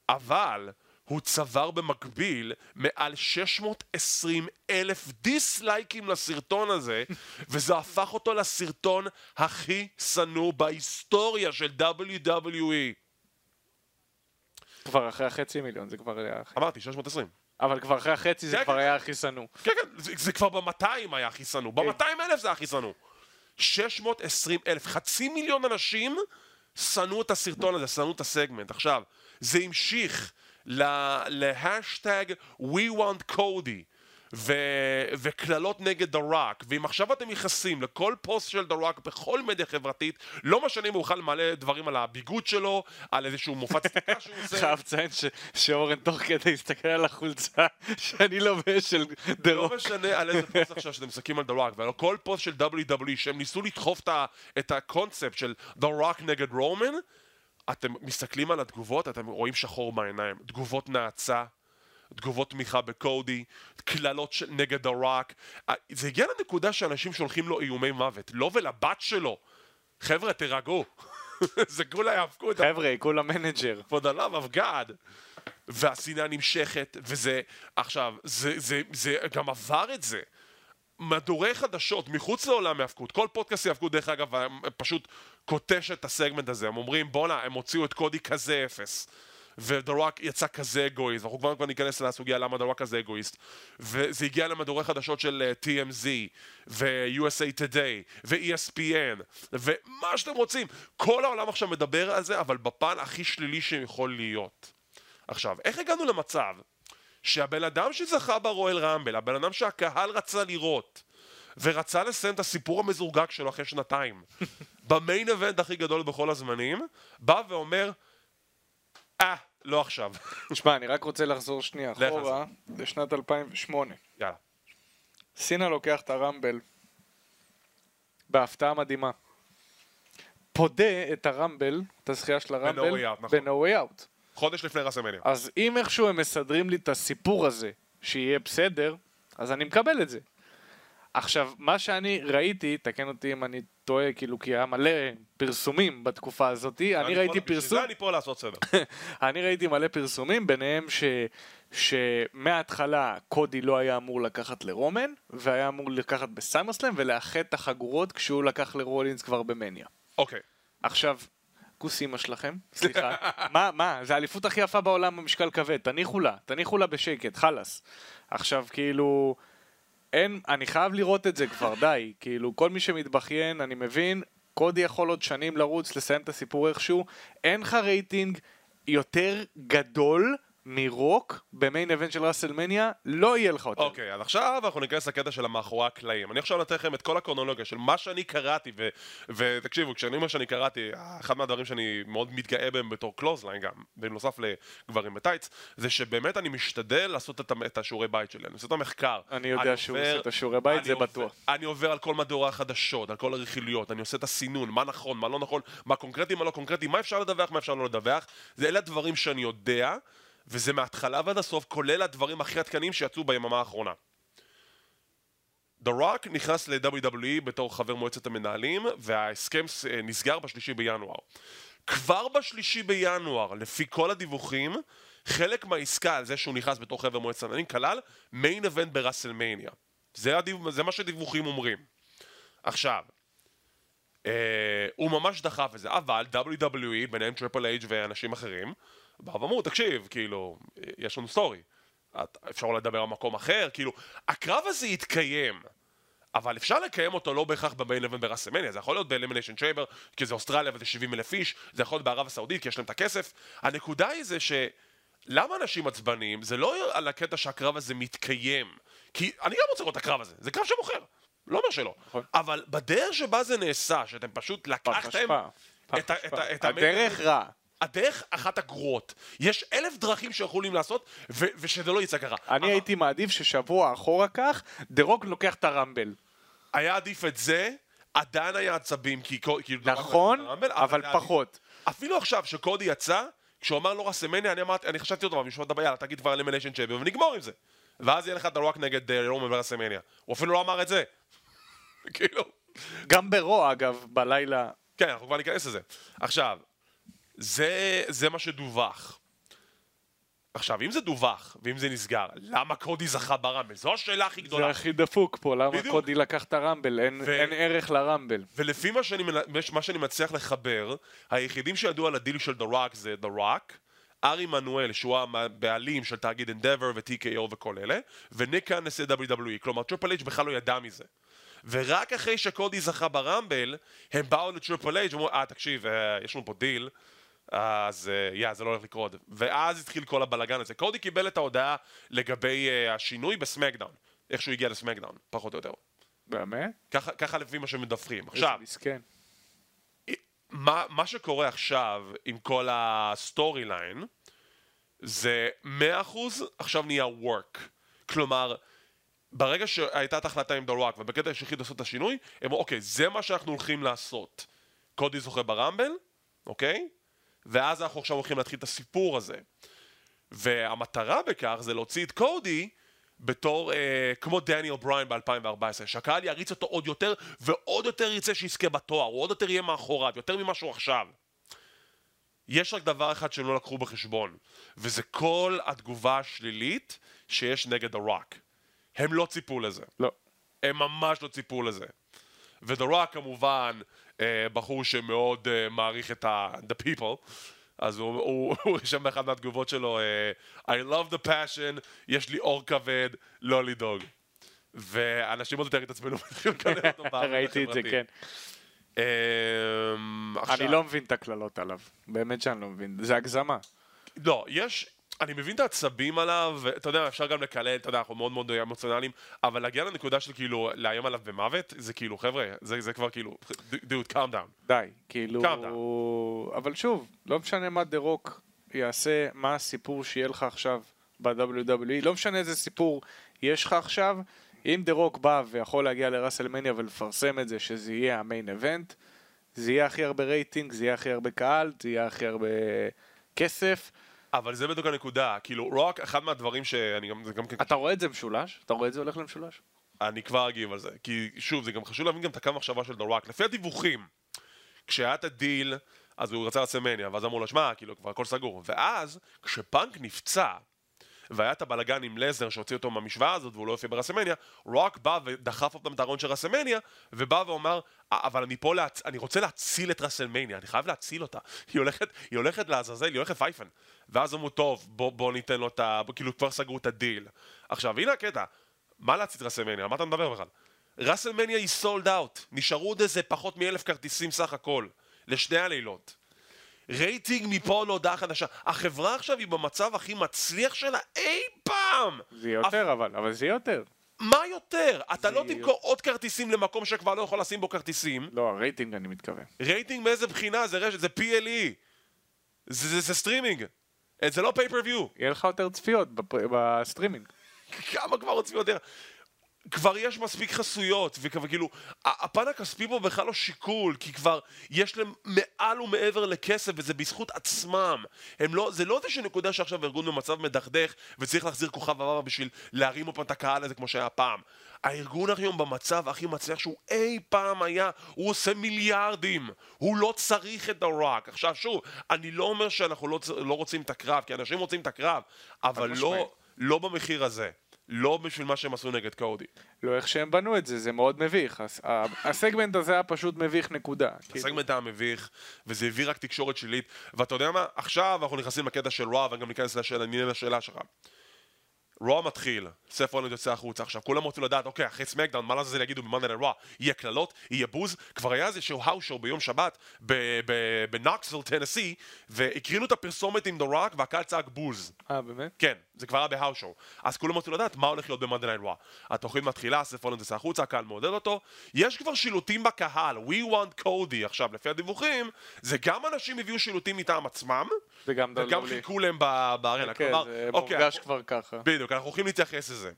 אבל הוא צבר במקביל מעל 620 אלף דיסלייקים לסרטון הזה, וזה הפך אותו לסרטון הכי שנוא בהיסטוריה של WWE. כבר אחרי החצי מיליון, זה כבר היה... אמרתי, 620. אבל כבר אחרי החצי זה כן, כבר כן. היה הכי שנוא. כן, כן, זה כבר ב-200 היה הכי שנוא. כן. ב-200 אלף זה הכי שנוא. 620 אלף, חצי מיליון אנשים שנאו את הסרטון הזה, שנאו את הסגמנט. עכשיו, זה המשיך להשטג We want Cody. וקללות נגד The Rock, ואם עכשיו אתם נכנסים לכל פוסט של The Rock בכל מדיה חברתית, לא משנה אם הוא יוכל למלא דברים על הביגוד שלו, על איזשהו מופע צדקה שהוא עושה. חייב לציין שאורן תוך כדי הסתכל על החולצה שאני לובש של The לא Rock. לא משנה על איזה פוסט עכשיו שאתם מסתכלים על The Rock, ועל כל פוסט של WWE שהם ניסו לדחוף את הקונספט של The Rock נגד רומן, אתם מסתכלים על התגובות, אתם רואים שחור בעיניים. תגובות נאצה, תגובות תמיכה בקודי, קללות נגד הרוק. אה, זה הגיע לנקודה שאנשים שולחים לו איומי מוות, לו לא ולבת שלו. חבר'ה, תירגעו. זה כולה יאבקו את ה... חבר'ה, כולה מנג'ר. For the love of God. והשנאה נמשכת, וזה... עכשיו, זה, זה, זה גם עבר את זה. מדורי חדשות מחוץ לעולם ההאבקות, כל פודקאסט ההאבקות דרך אגב פשוט קוטל את הסגמנט הזה, הם אומרים בואנה הם הוציאו את קודי כזה אפס ו The Rock יצא כזה אגואיסט, אנחנו כבר ניכנס לסוגיה למה The Rock כזה אגואיסט וזה הגיע למדורי חדשות של uh, TMZ ו-USA Today ו-ESPN ומה שאתם רוצים, כל העולם עכשיו מדבר על זה אבל בפן הכי שלילי שיכול להיות. עכשיו, איך הגענו למצב שהבן אדם שזכה ברואל רמבל, הבן אדם שהקהל רצה לראות ורצה לסיים את הסיפור המזורגק שלו אחרי שנתיים במיין אבנט הכי גדול בכל הזמנים בא ואומר אה, לא עכשיו. תשמע, אני רק רוצה לחזור שנייה אחורה לשנת 2008. יאללה. סינה לוקח את הרמבל בהפתעה מדהימה. פודה את הרמבל, את הזכייה של הרמבל, ב-No Way Out. חודש לפני רסמניה. אז אם איכשהו הם מסדרים לי את הסיפור הזה, שיהיה בסדר, אז אני מקבל את זה. עכשיו, מה שאני ראיתי, תקן אותי אם אני טועה, כאילו, כי היה מלא פרסומים בתקופה הזאת, אני ראיתי פרסום... בשביל זה אני פה לעשות סדר. אני ראיתי מלא פרסומים, ביניהם ש... שמההתחלה קודי לא היה אמור לקחת לרומן, והיה אמור לקחת בסיימרסלאם ולאחד את החגורות כשהוא לקח לרולינס כבר במניה. אוקיי. Okay. עכשיו, כוס אימא שלכם, סליחה, מה, מה, זה האליפות הכי יפה בעולם במשקל כבד, תניחו לה, תניחו לה בשקט, חלאס. עכשיו, כאילו... אין, אני חייב לראות את זה כבר, די. כאילו, כל מי שמתבכיין, אני מבין, קודי יכול עוד שנים לרוץ, לסיים את הסיפור איכשהו. אין לך רייטינג יותר גדול מ Rock ב main event של רסלמניה, לא יהיה לך יותר. אוקיי, אז עכשיו אנחנו ניכנס לקטע של המאחורי הקלעים. אני עכשיו נותן לכם את כל הקרונולוגיה של מה שאני קראתי, ותקשיבו, כשאני אומר שאני קראתי, אחד מהדברים שאני מאוד מתגאה בהם בתור קלות'סליין גם, בנוסף לגברים בטייץ, זה שבאמת אני משתדל לעשות את השיעורי בית שלי, אני עושה את המחקר. אני יודע שהוא עושה את השיעורי בית, זה בטוח. אני עובר על כל מדורי החדשות, על כל הרכילויות, אני עושה את הסינון, מה נכון, מה לא נכון, מה קונקרטי, מה לא קונקרטי, מה אפשר לדווח, מה אפשר לא לדווח. זה אלה הדברים שאני יודע. וזה מההתחלה ועד הסוף, כולל הדברים הכי עדכניים שיצאו ביממה האחרונה. The Rock נכנס ל-WWE בתור חבר מועצת המנהלים, וההסכם אה, נסגר בשלישי בינואר. כבר בשלישי בינואר, לפי כל הדיווחים, חלק מהעסקה על זה שהוא נכנס בתור חבר מועצת המנהלים כלל מיין אבנט בראסלמניה. זה, הדיו... זה מה שדיווחים אומרים. עכשיו, אה, הוא ממש דחף את זה, אבל WWE, ביניהם טריפל אייג' ואנשים אחרים, באו ואמרו, תקשיב, כאילו, יש לנו story. אפשר לדבר על מקום אחר, כאילו, הקרב הזה יתקיים. אבל אפשר לקיים אותו לא בהכרח ב main event ברסלמניה, זה יכול להיות ב Elimination Chamber, כי זה אוסטרליה וזה 70 אלף איש, זה יכול להיות בערב הסעודית כי יש להם את הכסף. הנקודה היא זה ש... למה אנשים עצבניים? זה לא על הקטע שהקרב הזה מתקיים. כי אני גם רוצה לראות את הקרב הזה, זה קרב שמוכר. לא אומר שלא. נכון. אבל בדרך שבה זה נעשה, שאתם פשוט לקחתם... את הדרך רע. הדרך אחת הגרועות. יש אלף דרכים שיכולים לעשות, ו- ושזה לא יצא ככה. אני אבל... הייתי מעדיף ששבוע אחורה כך, The Rock לוקח את הרמבל. היה עדיף את זה, עדיין היה עצבים, כי... כי נכון, הרמבל, אבל, אבל פחות. אפילו עכשיו, שקודי יצא, כשהוא אמר לו רסלמניה, אני אמרתי, אני חשבתי אותו, במשפט הבא, יאללה, תגיד כבר Elimination Chamber, ונגמור עם זה. ואז יהיה לך הרוק נגד אה, רומן ברסלמניה. הוא אפילו לא אמר את זה. כאילו... גם ברו, אגב, בלילה... כן, אנחנו כבר ניכנס לזה. עכשיו, זה, זה מה שדווח. עכשיו, אם זה דווח, ואם זה נסגר, למה קודי זכה ברמבל? זו השאלה הכי גדולה. זה הכי דפוק פה, למה בדיוק. קודי לקח את הרמבל? אין, ו... אין ערך לרמבל. ולפי מה שאני, מה שאני מצליח לחבר, היחידים שידעו על הדיל של The Rock זה The Rock, ארי עמנואל, שהוא הבעלים של תאגיד Endeavor ו-TKO וכל אלה, וניק נשיא WWE, כלומר Triple H בכלל לא ידע מזה. ורק אחרי שקודי זכה ב Rumble, הם באו ל Triple H ואמרו, אה, תקשיב, אה, יש לנו פה דיל. אז yeah, yeah, זה לא הולך לקרות. ואז התחיל כל הבלאגן הזה. קודי קיבל את ההודעה לגבי uh, השינוי ב SmackDown. איך שהוא הגיע ל SmackDown, פחות או יותר. באמת? ככה, ככה לפי מה שמדווחים. עכשיו, מסכן. מה, מה שקורה עכשיו עם כל ה storyline, זה 100% עכשיו נהיה work. כלומר, ברגע שהייתה את ההחלטה עם דה רוק, ובקטע שהחליט לעשות את השינוי, הם אמרו, אוקיי, זה מה שאנחנו הולכים לעשות. קודי זוכה ב Rumble, אוקיי? ואז אנחנו עכשיו הולכים להתחיל את הסיפור הזה. והמטרה בכך זה להוציא את קודי בתור, אה, כמו דניאל בריין ב-2014, שהקהל יריץ אותו עוד יותר, ועוד יותר ירצה שיזכה בתואר, הוא עוד יותר יהיה מאחוריו, יותר ממה שהוא עכשיו. יש רק דבר אחד שהם לא לקחו בחשבון, וזה כל התגובה השלילית שיש נגד הרוק. הם לא ציפו לזה. לא. הם ממש לא ציפו לזה. ודה רוק כמובן בחור שמאוד אה, מעריך את ה... the people. אז הוא רשם באחת מהתגובות שלו, אה, I love the passion, יש לי אור כבד, לא לדאוג. ואנשים עוד יותר התעצבנו ראיתי את זה, כן. אני לא מבין את הקללות עליו, באמת שאני לא מבין, זה הגזמה. לא, יש, אני מבין את העצבים עליו, אתה יודע, אפשר גם לקלל, אתה יודע, אנחנו מאוד מאוד אמוציונליים, אבל להגיע לנקודה של כאילו, לאיים עליו במוות, זה כאילו, חבר'ה, זה, זה כבר כאילו, dude, calm down. די, כאילו, אבל שוב, לא משנה מה דה רוק יעשה, מה הסיפור שיהיה לך עכשיו ב-WWE, לא משנה איזה סיפור יש לך עכשיו, אם דה רוק בא ויכול להגיע ל WrestleMania ולפרסם את זה, שזה יהיה ה main event, זה יהיה הכי הרבה רייטינג, זה יהיה הכי הרבה קהל, זה יהיה הכי הרבה כסף. אבל זה בדיוק הנקודה, כאילו, רוק, אחד מהדברים שאני גם... גם כן... אתה רואה את זה משולש? אתה רואה את זה הולך למשולש? אני כבר אגיב על זה, כי שוב, זה גם חשוב להבין גם את הקו מחשבה של דה רוק. לפי הדיווחים, כשהיה את הדיל, אז הוא רצה WrestleMania, ואז אמרו לו, שמע, כאילו, כבר הכל סגור. ואז, כשפאנק נפצע, והיה את הבלגן עם לסנר שהוציא אותו מהמשוואה הזאת והוא לא יופיע ב WrestleMania, רוק בא ודחף אותם את הארון של WrestleMania, ובא ואומר, אבל אני פה, להצ... אני רוצה להציל את WrestleMania, אני חייב להציל אותה. היא הולכת, היא הולכת לעזאזל, היא הולכת פייפן. ואז אמרו, טוב, בוא, בוא ניתן לו את ה... כאילו כבר סגרו את הדיל. עכשיו, הנה הקטע, מה להציל את WrestleMania? מה אתה מדבר בכלל? WrestleMania היא sold out, נשארו עוד איזה פחות מאלף כרטיסים סך הכל, לשני הלילות. רייטינג מפה להודעה חדשה. החברה עכשיו היא במצב הכי מצליח שלה אי פעם! זה יותר אבל, אבל זה יותר. מה יותר? אתה לא תמכור עוד כרטיסים למקום שכבר לא יכול לשים בו כרטיסים. לא, הרייטינג אני מתכוון. רייטינג מאיזה בחינה? זה רשת, זה PLE. זה, זה, זה סטרימינג. זה לא pay-per-view. יהיה לך יותר צפיות בסטרימינג. כמה כבר רוצים יותר? כבר יש מספיק חסויות, וכאילו, הפן הכספי פה בכלל לא שיקול, כי כבר יש להם מעל ומעבר לכסף, וזה בזכות עצמם. הם לא, זה לא איזושהי נקודה שעכשיו ארגון במצב מדכדך, וצריך להחזיר כוכב עבר בשביל להרים עוד פעם את הקהל הזה כמו שהיה פעם. הארגון היום במצב הכי מצליח שהוא אי פעם היה, הוא עושה מיליארדים, הוא לא צריך את הרוק. עכשיו שוב, אני לא אומר שאנחנו לא, לא רוצים את הקרב, כי אנשים רוצים את הקרב, אבל לא, לא במחיר הזה. לא בשביל מה שהם עשו נגד קודי. לא איך שהם בנו את זה, זה מאוד מביך. הסגמנט הזה היה פשוט מביך נקודה. הסגמנט היה מביך, וזה הביא רק תקשורת שלילית. ואתה יודע מה? עכשיו אנחנו נכנסים לקטע של Raw, וגם ניכנס לשאלה שלך. Raw מתחיל, סת' רולינס יוצא החוצה עכשיו, כולם רוצים לדעת, אוקיי, אחרי SmackDown, מה לזה יגידו ב Monday Night Raw? יהיה קללות? יהיה בוז? כבר היה איזשהו האושו ביום שבת בנוקסוויל, טנסי, והקרינו את הפרסומת עם דה רוק, והקהל צעק בוז. אה, באמת? כן, זה כבר היה בהאושו. אז כולם רוצים לדעת מה הולך להיות ב Monday Night Raw. התוכנית מתחילה, סת' רולינס יוצא החוצה, הקהל מעודד אותו. יש כבר שילוטים בקהל, We want Cody, עכשיו, לפי הדיווחים, זה גם אנשים הביאו שילוטים מטעם עצמם, וגם, וגם חיכו להם בארנה. כן, זה אוקיי, מורגש כבר ככה. בדיוק, אנחנו הולכים להתייחס לזה.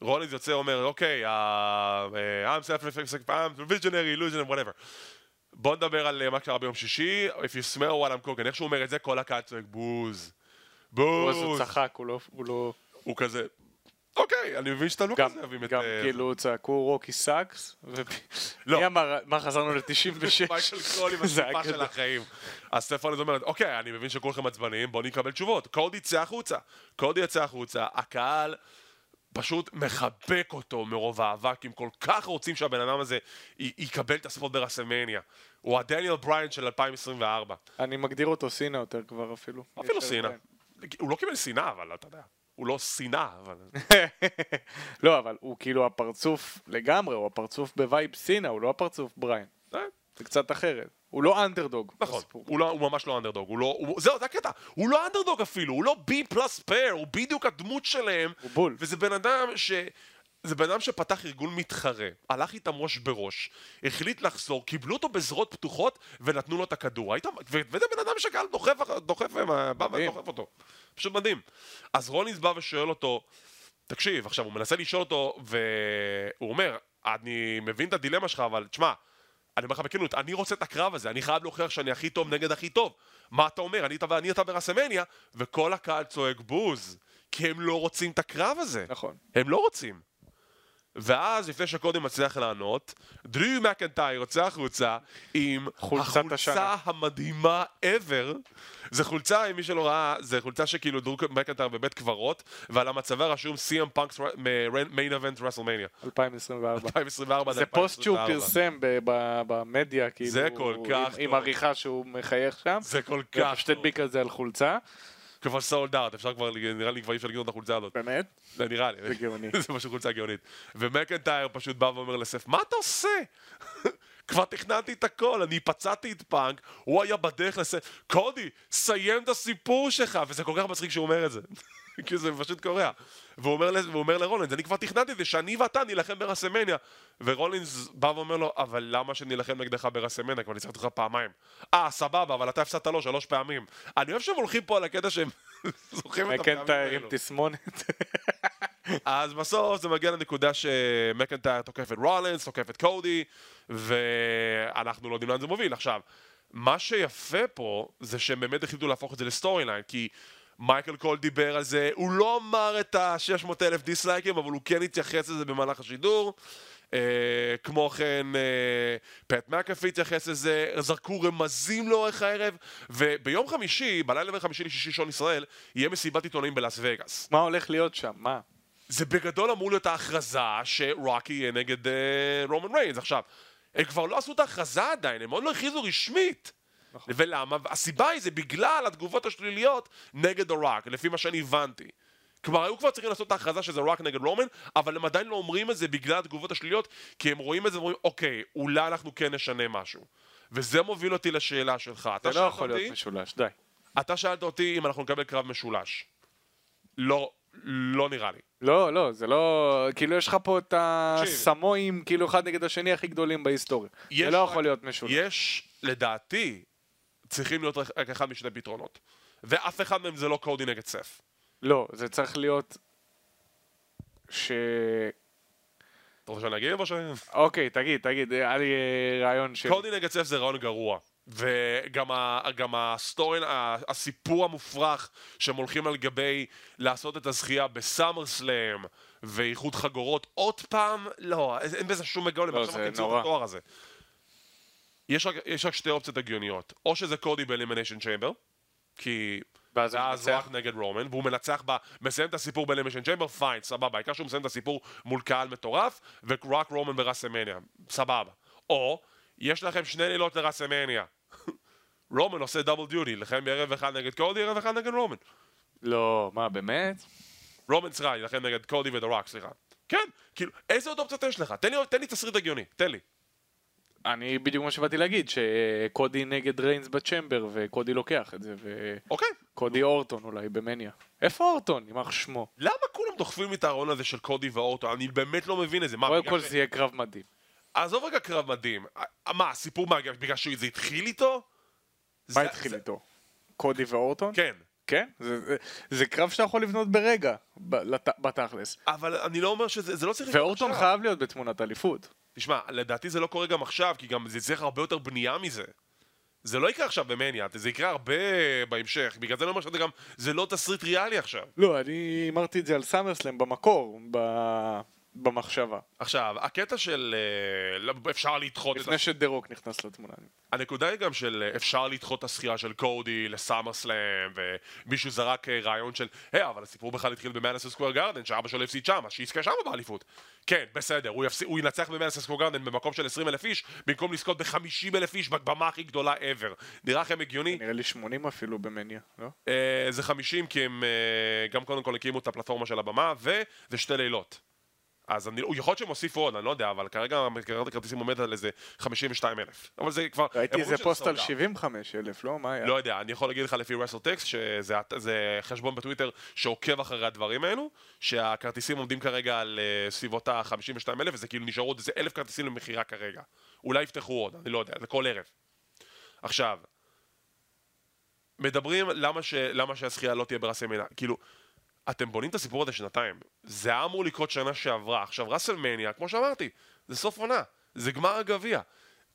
רולינס יוצא אומר, אוקיי, I'm self-reflective, I'm visionary, illusion, whatever. בוא נדבר על מה קרה ביום שישי, If you smell what I'm cooking, איך שהוא אומר את זה, כל הקהל צועק בוז. בוז. הוא צחק, הוא לא... הוא כזה, אוקיי, אני מבין שאתה לא כזה אוהבים את... גם כאילו צעקו רוקי סאקס, לא. מי אמר, מה חזרנו ל-96? מייקל קול עם הסיפה של החיים. אז סטפנד אומרת, אוקיי, אני מבין שכולכם עצבניים, בואו נקבל תשובות. קודי יצא החוצה. קודי יצא החוצה, הקהל... פשוט מחבק אותו מרוב אהבה, כי הם כל כך רוצים שהבן אדם הזה יקבל את הספורט ברסמניה. הוא הדניאל בריינד של 2024. אני מגדיר אותו סינה יותר כבר אפילו. אפילו סינה. הוא לא קיבל שנאה, אבל אתה יודע. הוא לא שנאה, אבל... לא, אבל הוא כאילו הפרצוף לגמרי, הוא הפרצוף בווייב סינה, הוא לא הפרצוף בריין. אה. זה קצת אחרת. הוא לא אנדרדוג. נכון, הוא, לא, הוא ממש לא אנדרדוג. הוא לא, הוא, זהו, זה הקטע. הוא לא אנדרדוג אפילו, הוא לא בי פלוס פייר, הוא בדיוק הדמות שלהם. הוא בול. וזה בן אדם ש... זה בן אדם שפתח ארגון מתחרה, הלך איתם ראש בראש, החליט לחזור, קיבלו אותו בזרועות פתוחות ונתנו לו את הכדור. היית, וזה בן אדם שקהל דוחף, דוחף, בא ודוחף אותו. פשוט מדהים. אז רולינס בא ושואל אותו, תקשיב, עכשיו הוא מנסה לשאול אותו, והוא אומר, אני מבין את הדילמה שלך, אבל תשמע, אני אומר לך בכנות, אני רוצה את הקרב הזה, אני חייב להוכיח שאני הכי טוב נגד הכי טוב. מה אתה אומר? אני ואני אתה ברסמניה, וכל הקהל צועק בוז, כי הם לא רוצים את הקרב הזה. נכון. הם לא רוצים. ואז, לפני שקודי מצליח לענות, דרו מקנטייר יוצא החוצה עם החולצה המדהימה ever. זה חולצה, אם מי שלא ראה, זה חולצה שכאילו דרו מקנטייר בבית קברות, ועל המצבה רשום CM Punk's main event WrestleMania. 2024. 2024 זה פוסט שהוא פרסם במדיה, כאילו, זה כל כך עם עריכה שהוא מחייך שם. זה כל כך טוב. ופשוט הדביק על זה על חולצה. כבר סולד אאוט, אפשר כבר, נראה לי כבר אי אפשר לקנות את החולצה הזאת. באמת? זה נראה לי. זה גאוני. זה פשוט חולצה גאונית. ומקנטייר פשוט בא ואומר לסף, מה אתה עושה? כבר תכננתי את הכל, אני פצעתי את פאנק, הוא היה בדרך לסף, קודי, סיים את הסיפור שלך, וזה כל כך מצחיק שהוא אומר את זה. כי זה פשוט קורע. והוא אומר, והוא אומר לרולינס, אני כבר תכננתי את זה, שאני ואתה נילחם ברסמניה. ורולינס בא ואומר לו, אבל למה שנילחם נגדך ברסמניה? כבר ניצחתי אותך פעמיים. אה, סבבה, אבל אתה הפסדת לו שלוש פעמים. אני אוהב שהם הולכים פה על הקטע שהם זוכרים את הפעמים האלו. עם תסמונת. אז בסוף זה מגיע לנקודה שמקנטייר תוקף את רולינס, תוקף את קודי, ואנחנו לא יודעים לאן זה מוביל. עכשיו, מה שיפה פה, זה שהם באמת החליטו להפוך את זה ל storyline, כי... מייקל קול דיבר על זה, הוא לא אמר את ה-600 אלף דיסלייקים, אבל הוא כן התייחס לזה במהלך השידור. Uh, כמו כן, uh, פט מקאפי התייחס לזה, זרקו רמזים לאורך הערב, וביום חמישי, בלילה בין חמישי לשישי שעון ישראל, יהיה מסיבת עיתונאים בלאס וגאס. מה הולך להיות שם? מה? זה בגדול אמור להיות ההכרזה שרוקי יהיה נגד רומן uh, ריינס. עכשיו, הם כבר לא עשו את ההכרזה עדיין, הם עוד לא הכריזו רשמית. נכון. ולמה? הסיבה היא זה בגלל התגובות השליליות נגד הרוק, לפי מה שאני הבנתי. כלומר, היו כבר צריכים לעשות את ההכרזה שזה רק נגד רומן, אבל הם עדיין לא אומרים את זה בגלל התגובות השליליות, כי הם רואים את זה ואומרים, אוקיי, אולי אנחנו כן נשנה משהו. וזה מוביל אותי לשאלה שלך. זה לא יכול להיות משולש, די. אתה שאלת אותי אם אנחנו נקבל קרב משולש. לא, לא נראה לי. לא, לא, זה לא... כאילו יש לך פה את הסמואים, כאילו אחד נגד השני הכי גדולים בהיסטוריה. זה לא יכול להיות משולש. יש, לדעתי, צריכים להיות רק אחד משני פתרונות. ואף אחד מהם זה לא קודי נגד סת'. לא, זה צריך להיות... ש... אתה רוצה שאני אגיד או ש... אוקיי, תגיד, תגיד, היה לי אה, רעיון ש... קודי נגד סת' זה רעיון גרוע. וגם ה, גם ה storyline, הסיפור המופרך שהם הולכים על גבי לעשות את הזכייה ב SummerSlam ואיחוד חגורות עוד פעם, לא, אין בזה שום היגיון, לא, זה נורא. התואר הזה. יש רק, יש רק שתי אופציות הגיוניות, או שזה קודי ב Elimination Chamber, כי ואז הוא רק נגד רומן, והוא מנצח ב... מסיים את הסיפור ב Elimination Chamber, fine, סבבה, העיקר שהוא מסיים את הסיפור מול קהל מטורף, ורוק רומן ב WrestleMania, סבבה. או, יש לכם שני לילות ל WrestleMania. רומן עושה double duty, לכם ערב אחד נגד קודי, ערב אחד נגד רומן. לא, מה, באמת? רומן sorry, לכם נגד קודי ו The סליחה. כן, כאילו, איזה עוד אופציות יש לך? תן לי, תן לי תסריט הגיוני, תן לי. אני בדיוק מה שבאתי להגיד, שקודי נגד ריינס בצ'מבר, וקודי לוקח את זה, ו... אוקיי. קודי אורטון אולי במניה. איפה אורטון, יימח שמו? למה כולם דוחפים את הארון הזה של קודי ואורטון? אני באמת לא מבין את זה. קודם כל זה יהיה קרב מדהים. עזוב רגע קרב מדהים. מה, הסיפור מה, בגלל שזה התחיל איתו? מה התחיל זה... איתו? קודי ואורטון? כן. כן? זה, זה, זה קרב שאתה יכול לבנות ברגע, בת, בתכלס. אבל אני לא אומר שזה, זה לא צריך. ואורטון חייב להיות בתמונת אליפות. תשמע, לדעתי זה לא קורה גם עכשיו, כי גם זה צריך הרבה יותר בנייה מזה. זה לא יקרה עכשיו במניה, זה יקרה הרבה בהמשך, בגלל זה אני אומר שזה גם, זה לא תסריט ריאלי עכשיו. לא, אני אמרתי את זה על SummerSlam במקור, ב... במחשבה. עכשיו, הקטע של אה, אפשר לדחות... לפני ש The Rock נכנס לתמונה. הנקודה היא גם של אה, אפשר לדחות את הזכייה של קודי ל SummerSlam, ומישהו זרק אה, רעיון של, היי, אבל הסיפור בכלל התחיל ב Madison Square Garden, שאבא שלו הפסיד שם, אז שיזכה שם באליפות. כן, בסדר, הוא, יפס... הוא ינצח ב Madison Square Garden במקום של 20 אלף איש, במקום לזכות ב-50 אלף איש בבמה הכי גדולה ever. נראה לכם הגיוני? נראה לי 80 אפילו במניה, לא? זה 50 כי הם גם קודם כל הקימו את הפלטפורמה של הבמה, וזה שתי לילות. אז אני, יכול להיות שהם הוסיפו עוד, אני לא יודע, אבל כרגע מכירת הכרטיסים עומדת על איזה 52 אלף. אבל זה כבר... ראיתי איזה פוסט על 75 אלף, לא? מה היה? לא יודע, אני יכול להגיד לך לפי רסל טקסט, שזה חשבון בטוויטר שעוקב אחרי הדברים האלו, שהכרטיסים עומדים כרגע על uh, סביבות ה-52 אלף, וזה כאילו נשארו עוד איזה אלף כרטיסים למכירה כרגע. אולי יפתחו עוד, אני לא יודע, זה כל ערב. עכשיו, מדברים למה, ש, למה שהזכייה לא תהיה ברסלמניה, כאילו... אתם בונים את הסיפור הזה שנתיים. זה היה אמור לקרות שנה שעברה. עכשיו, ראסלמניה, כמו שאמרתי, זה סוף עונה. זה גמר הגביע.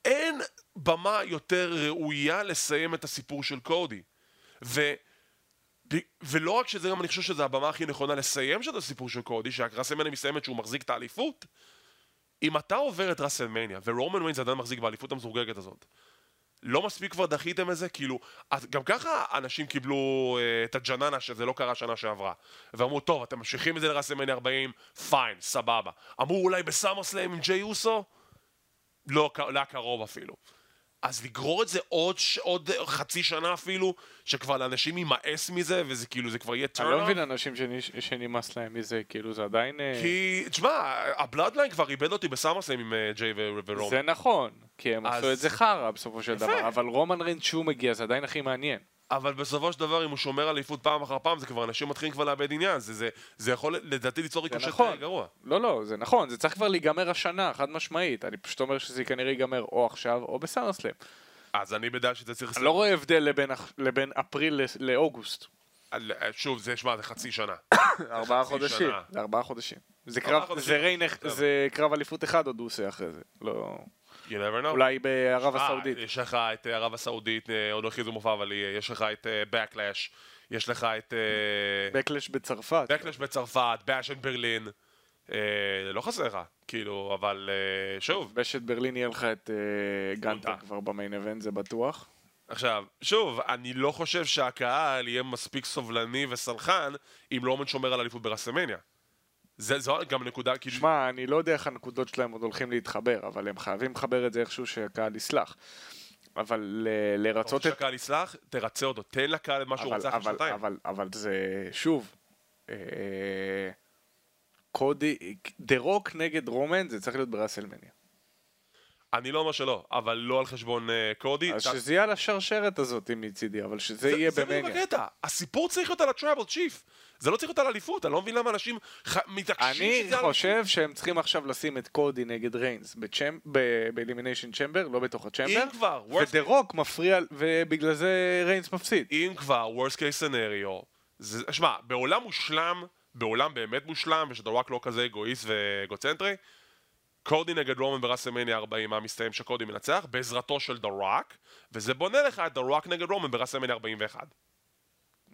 אין במה יותר ראויה לסיים את הסיפור של קודי. ו... ולא רק שזה גם אני חושב שזו הבמה הכי נכונה לסיים את הסיפור של קודי, שהראסלמניה מסיימת שהוא מחזיק את האליפות, אם אתה עובר את ראסלמניה, ורומן ויינס עדיין מחזיק באליפות המזורגגת הזאת, לא מספיק כבר דחיתם את זה? כאילו, גם ככה אנשים קיבלו אה, את הג'ננה שזה לא קרה שנה שעברה. ואמרו, טוב, אתם ממשיכים את זה לרסלמניה 40, fine, סבבה. אמרו אולי ב SummerSlam עם ג'יי אוסו? לא, לא קרוב אפילו. אז לגרור את זה עוד, עוד חצי שנה אפילו, שכבר לאנשים יימאס מזה, וזה כאילו, זה כבר יהיה turn off. אני לא מבין אנשים שנמאס להם מזה, כאילו, זה עדיין... אה, כי, תשמע, ה Bloodline כבר איבד אותי ב SummerSlam עם אה, ג'יי ורומן. זה נכון, כי הם אז... עשו את זה חרא בסופו של דבר, אבל רומן ריינס שהוא מגיע, זה עדיין הכי מעניין. אבל בסופו של דבר, אם הוא שומר אליפות פעם אחר פעם, זה כבר אנשים מתחילים כבר לאבד עניין. זה, זה, זה יכול לדעתי ליצור ריקושט נכון. גרוע. לא, לא, זה נכון, זה צריך כבר להיגמר השנה, חד משמעית. אני פשוט אומר שזה כנראה ייגמר או עכשיו או בסארסלאם. אז אני בדעה שזה צריך... אני לא רואה הבדל לבין, לבין אפריל לאוגוסט. שוב, זה, שמע, זה חצי שנה. ארבעה חודשים. זה ארבעה חודשים. זה קרב אליפות אחד עוד הוא עושה אחרי זה. לא... You never know. אולי בערב הסעודית. יש לך את אה, ערב הסעודית, אה, עוד לא הכריזו מופע, אבל יש לך את Backlash, יש לך את... Backlash בצרפת. Backlash בצרפת, באשן ברלין. אה, לא חסר לך, כאילו, אבל אה, שוב. בשת ברלין יהיה לך את אה, גנטר כבר במיין אבנט, זה בטוח. עכשיו, שוב, אני לא חושב שהקהל יהיה מספיק סובלני וסלחן אם לא עומד שומר על אליפות ברסמניה. זה, זו גם נקודה, כאילו... שמע, אני לא יודע איך הנקודות שלהם עוד הולכים להתחבר, אבל הם חייבים לחבר את זה איכשהו שהקהל יסלח. אבל ל- לרצות את... אתה רוצה שהקהל יסלח? תרצה אותו, תן לקהל את מה שהוא רוצה אחרי שנתיים. אבל, אבל זה, שוב, אה, קודי, The Rock נגד רומן זה צריך להיות ב WrestleMania. אני לא אומר שלא, אבל לא על חשבון אה, קודי. אז שזה יהיה על השרשרת הזאת מצידי, אבל שזה יהיה במניה. זה בקטע, הסיפור צריך להיות על ה Tribal Chief. זה לא צריך להיות על אליפות, אני לא מבין למה אנשים ח... מתעקשים שזה... אני חושב שהם צריכים עכשיו לשים את קודי נגד ריינס ב Elimination Chamber, לא בתוך ה Chamber. אם כבר, ודה רוק מפריע, ובגלל זה ריינס מפסיד. אם כבר, worst case scenario. שמע, בעולם מושלם, בעולם באמת מושלם, וש The Rock לא כזה אגואיסט ואגוצנטרי, קודי נגד רומן ב WrestleMania 40, מה מסתיים שקודי מנצח? בעזרתו של The Rock, וזה בונה לך את The Rock נגד רומן ב WrestleMania 41.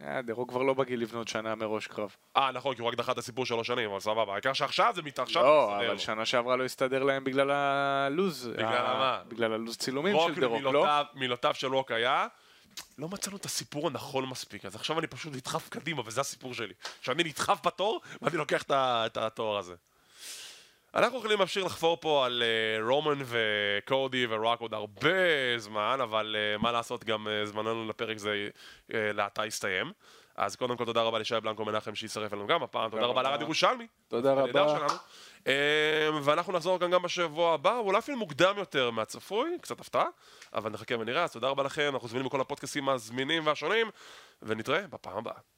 אה, דה רוק כבר לא בגיל לבנות שנה מראש קרב. אה, נכון, כי הוא רק דחה את הסיפור שלוש שנים, אבל סבבה. העיקר שעכשיו זה מתעכשיו. לא, אבל שנה שעברה לא הסתדר להם בגלל הלוז. בגלל מה? בגלל הלוז צילומים של דה רוק, לא? מילותיו של רוק היה... לא מצאנו את הסיפור הנכון מספיק, אז עכשיו אני פשוט נדחף קדימה, וזה הסיפור שלי. שאני נדחף בתור, ואני לוקח את התואר הזה. אנחנו יכולים להמשיך לחפור פה על uh, רומן וקודי ורוק עוד הרבה זמן, אבל uh, מה לעשות, גם uh, זמננו לפרק זה uh, לעתה הסתיים. אז קודם כל תודה רבה לשי בלנקו מנחם שהצטרף אלינו גם הפעם, תודה רבה לרד ירושלמי. תודה רבה. Uh, ואנחנו נחזור כאן גם בשבוע הבא, אולי אפילו מוקדם יותר מהצפוי, קצת הפתעה, אבל נחכה ונראה, אז תודה רבה לכם, אנחנו זמינים בכל הפודקאסים הזמינים והשונים, ונתראה בפעם הבאה.